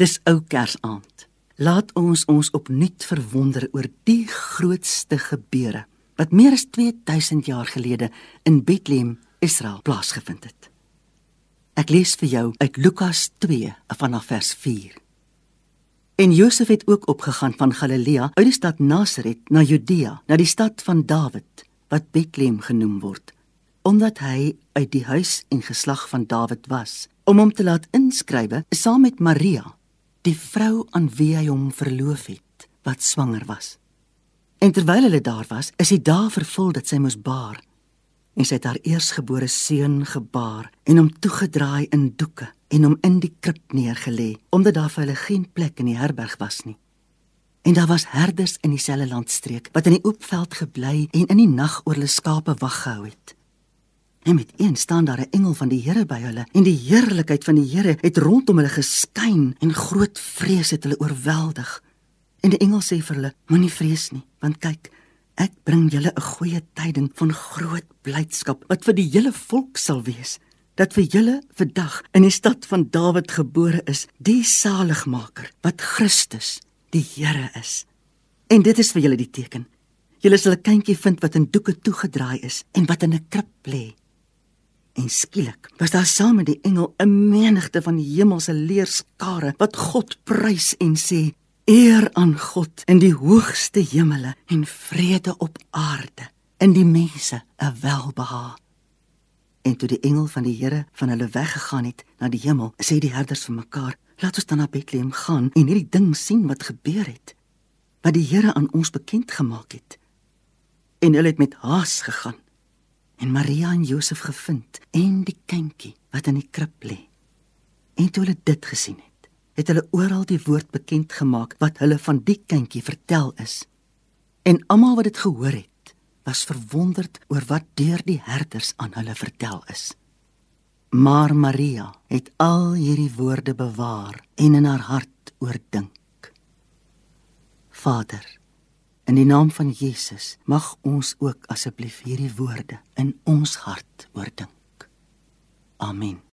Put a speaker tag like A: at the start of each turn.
A: Dis ou Kersaand. Laat ons ons opnuut verwonder oor die grootste gebeure wat meer as 2000 jaar gelede in Bethlehem, Israel plaasgevind het. Ek lees vir jou uit Lukas 2 vanaf vers 4. En Josef het ook opgegaan van Galilea uit die stad Nasaret na Judea, na die stad van Dawid wat Bethlehem genoem word, omdat hy uit die huis en geslag van Dawid was, om hom te laat inskrywe saam met Maria, die vrou aan wie hy hom verloof het, wat swanger was. En terwyl hulle daar was, is die dae vervul dat sy moes baar. En sy het haar eersgebore seun gebaar en hom toegedraai in doeke en hom in die krib neergelê, omdat daar vir hulle geen plek in die herberg was nie. En daar was herders in dieselfde landstreek wat in die oop veld gebly en in die nag oor hulle skape wag gehou het. En met een staan daar 'n engel van die Here by hulle en die heerlikheid van die Here het rondom hulle geskyn en groot vrees het hulle oorweldig. En die engel sê vir hulle: Moenie vrees nie, want kyk, ek bring julle 'n goeie tyding van groot blydskap wat vir die hele volk sal wees. Dat vir julle vandag in die stad van Dawid gebore is die saligmaker wat Christus, die Here is. En dit is vir julle die teken. Julle sal 'n kindjie vind wat in doeke toegedraai is en wat in 'n krib lê. En skielik was daar saam met die engel 'n menigte van die hemelse leerskare wat God prys en sê: Eer aan God in die hoogste hemele en vrede op aarde in die mense 'n welbehae. En toe die engel van die Here van hulle weggegaan het na die hemel, sê die herders vir mekaar: "Laat ons dan na Bethlehem gaan en hierdie ding sien wat gebeur het, wat die Here aan ons bekend gemaak het." En hulle het met haas gegaan en Maria en Josef gevind en die kindjie wat in die krib lê. En toe hulle dit gesien het, het hulle oral die woord bekend gemaak wat hulle van die kindjie vertel is. En almal wat dit gehoor het, was verwonderd oor wat deur die herders aan hulle vertel is. Maar Maria het al hierdie woorde bewaar en in haar hart oordink. Vader, in die naam van Jesus, mag ons ook asseblief hierdie woorde in ons hart oordink. Amen.